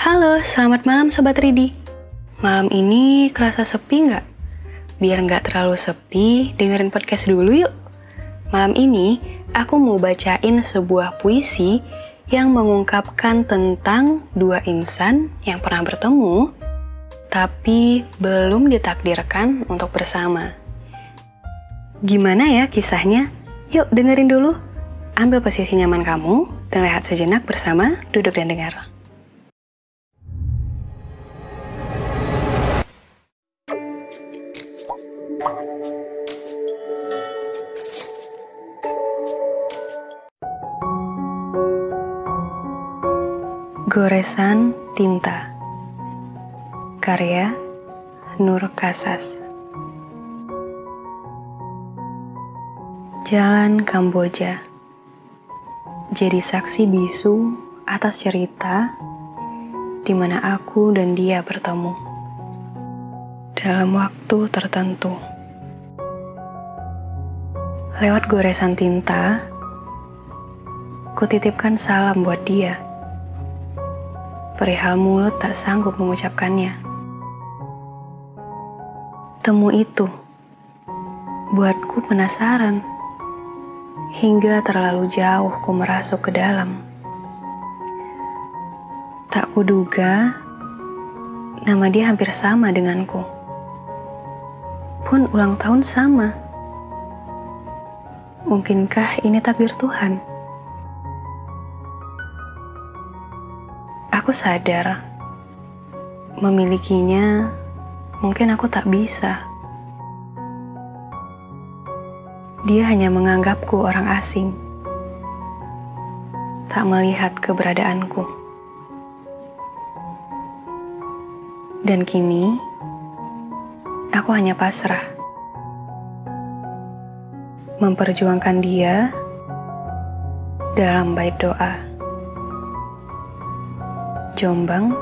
Halo, selamat malam Sobat Ridi. Malam ini kerasa sepi nggak? Biar nggak terlalu sepi, dengerin podcast dulu yuk. Malam ini, aku mau bacain sebuah puisi yang mengungkapkan tentang dua insan yang pernah bertemu, tapi belum ditakdirkan untuk bersama. Gimana ya kisahnya? Yuk dengerin dulu. Ambil posisi nyaman kamu dan rehat sejenak bersama Duduk dan Dengar. Goresan Tinta. Karya Nur Kasas. Jalan Kamboja. Jadi saksi bisu atas cerita di mana aku dan dia bertemu. Dalam waktu tertentu. Lewat goresan tinta, kutitipkan salam buat dia perihal mulut tak sanggup mengucapkannya. Temu itu buatku penasaran hingga terlalu jauh ku merasuk ke dalam. Tak kuduga nama dia hampir sama denganku. Pun ulang tahun sama. Mungkinkah ini takdir Tuhan? Aku sadar memilikinya mungkin aku tak bisa. Dia hanya menganggapku orang asing, tak melihat keberadaanku. Dan kini, aku hanya pasrah. Memperjuangkan dia dalam bait doa. Jombang,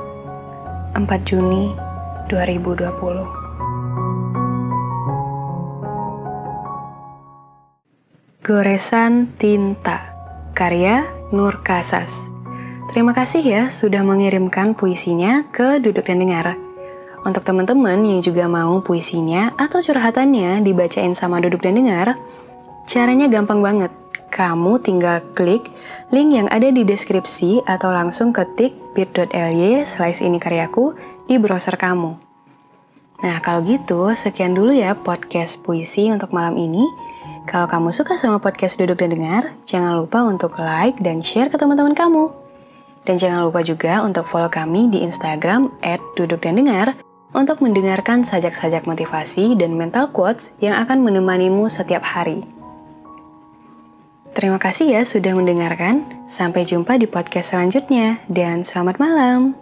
4 Juni 2020. Goresan Tinta, karya Nur Kasas. Terima kasih ya sudah mengirimkan puisinya ke Duduk dan Dengar. Untuk teman-teman yang juga mau puisinya atau curhatannya dibacain sama Duduk dan Dengar, caranya gampang banget kamu tinggal klik link yang ada di deskripsi atau langsung ketik bit.ly slice ini karyaku di browser kamu. Nah, kalau gitu, sekian dulu ya podcast puisi untuk malam ini. Kalau kamu suka sama podcast Duduk dan Dengar, jangan lupa untuk like dan share ke teman-teman kamu. Dan jangan lupa juga untuk follow kami di Instagram @duduk dan dengar untuk mendengarkan sajak-sajak motivasi dan mental quotes yang akan menemanimu setiap hari. Terima kasih ya sudah mendengarkan. Sampai jumpa di podcast selanjutnya, dan selamat malam.